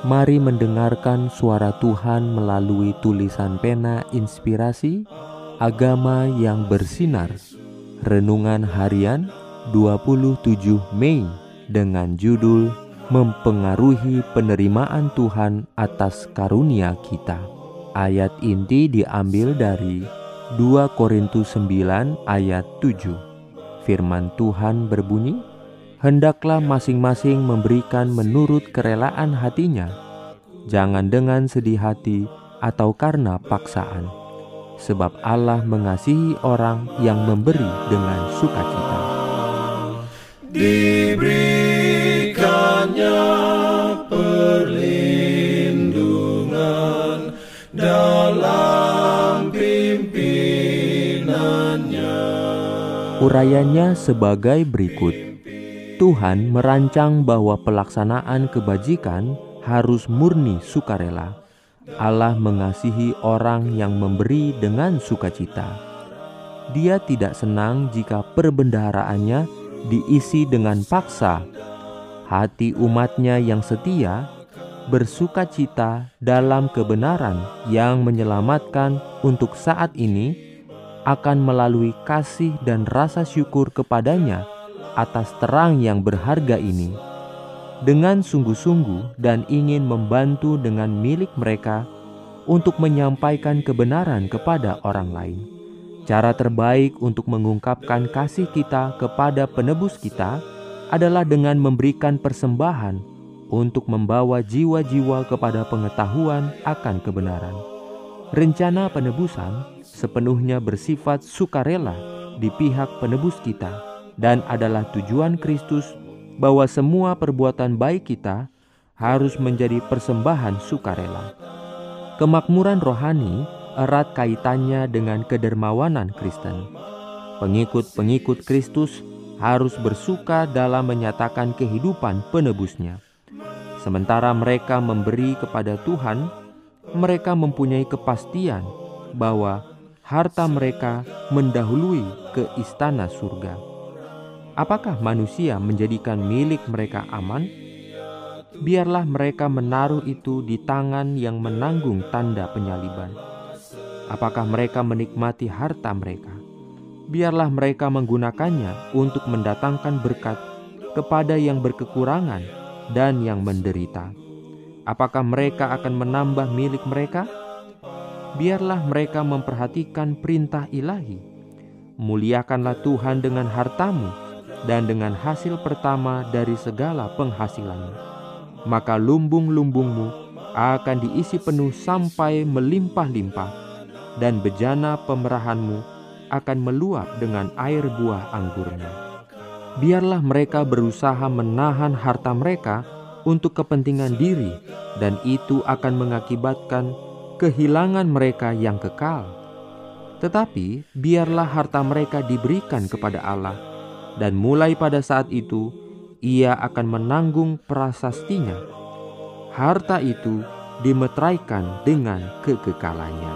Mari mendengarkan suara Tuhan melalui tulisan pena inspirasi agama yang bersinar. Renungan harian 27 Mei dengan judul Mempengaruhi penerimaan Tuhan atas karunia kita. Ayat inti diambil dari 2 Korintus 9 ayat 7. Firman Tuhan berbunyi, hendaklah masing-masing memberikan menurut kerelaan hatinya, jangan dengan sedih hati atau karena paksaan, sebab Allah mengasihi orang yang memberi dengan sukacita. Diberikannya perlindungan dalam pimpinannya. Urayanya sebagai berikut. Tuhan merancang bahwa pelaksanaan kebajikan harus murni sukarela. Allah mengasihi orang yang memberi dengan sukacita. Dia tidak senang jika perbendaharaannya diisi dengan paksa. Hati umatnya yang setia bersukacita dalam kebenaran yang menyelamatkan untuk saat ini akan melalui kasih dan rasa syukur kepadanya atas terang yang berharga ini dengan sungguh-sungguh dan ingin membantu dengan milik mereka untuk menyampaikan kebenaran kepada orang lain. Cara terbaik untuk mengungkapkan kasih kita kepada penebus kita adalah dengan memberikan persembahan untuk membawa jiwa-jiwa kepada pengetahuan akan kebenaran. Rencana penebusan sepenuhnya bersifat sukarela di pihak penebus kita dan adalah tujuan Kristus bahwa semua perbuatan baik kita harus menjadi persembahan sukarela. Kemakmuran rohani erat kaitannya dengan kedermawanan Kristen. Pengikut-pengikut Kristus harus bersuka dalam menyatakan kehidupan penebusnya. Sementara mereka memberi kepada Tuhan, mereka mempunyai kepastian bahwa harta mereka mendahului ke istana surga. Apakah manusia menjadikan milik mereka aman? Biarlah mereka menaruh itu di tangan yang menanggung tanda penyaliban. Apakah mereka menikmati harta mereka? Biarlah mereka menggunakannya untuk mendatangkan berkat kepada yang berkekurangan dan yang menderita. Apakah mereka akan menambah milik mereka? Biarlah mereka memperhatikan perintah ilahi. Muliakanlah Tuhan dengan hartamu dan dengan hasil pertama dari segala penghasilanmu. Maka lumbung-lumbungmu akan diisi penuh sampai melimpah-limpah, dan bejana pemerahanmu akan meluap dengan air buah anggurnya. Biarlah mereka berusaha menahan harta mereka untuk kepentingan diri, dan itu akan mengakibatkan kehilangan mereka yang kekal. Tetapi biarlah harta mereka diberikan kepada Allah dan mulai pada saat itu ia akan menanggung prasastinya. Harta itu dimeteraikan dengan kekekalannya.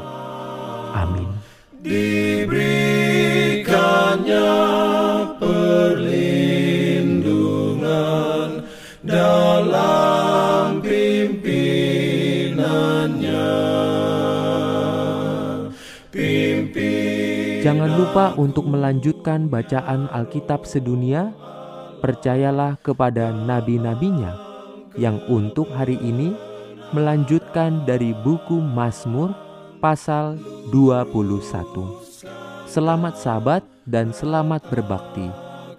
Amin. Diberikannya perlindungan dalam pimpinannya. Jangan lupa untuk melanjutkan bacaan Alkitab sedunia. Percayalah kepada nabi-nabinya yang untuk hari ini melanjutkan dari buku Mazmur pasal 21. Selamat sabat dan selamat berbakti.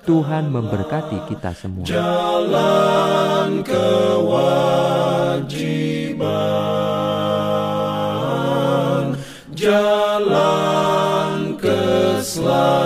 Tuhan memberkati kita semua. Jalan kewajiban. Jalan Love.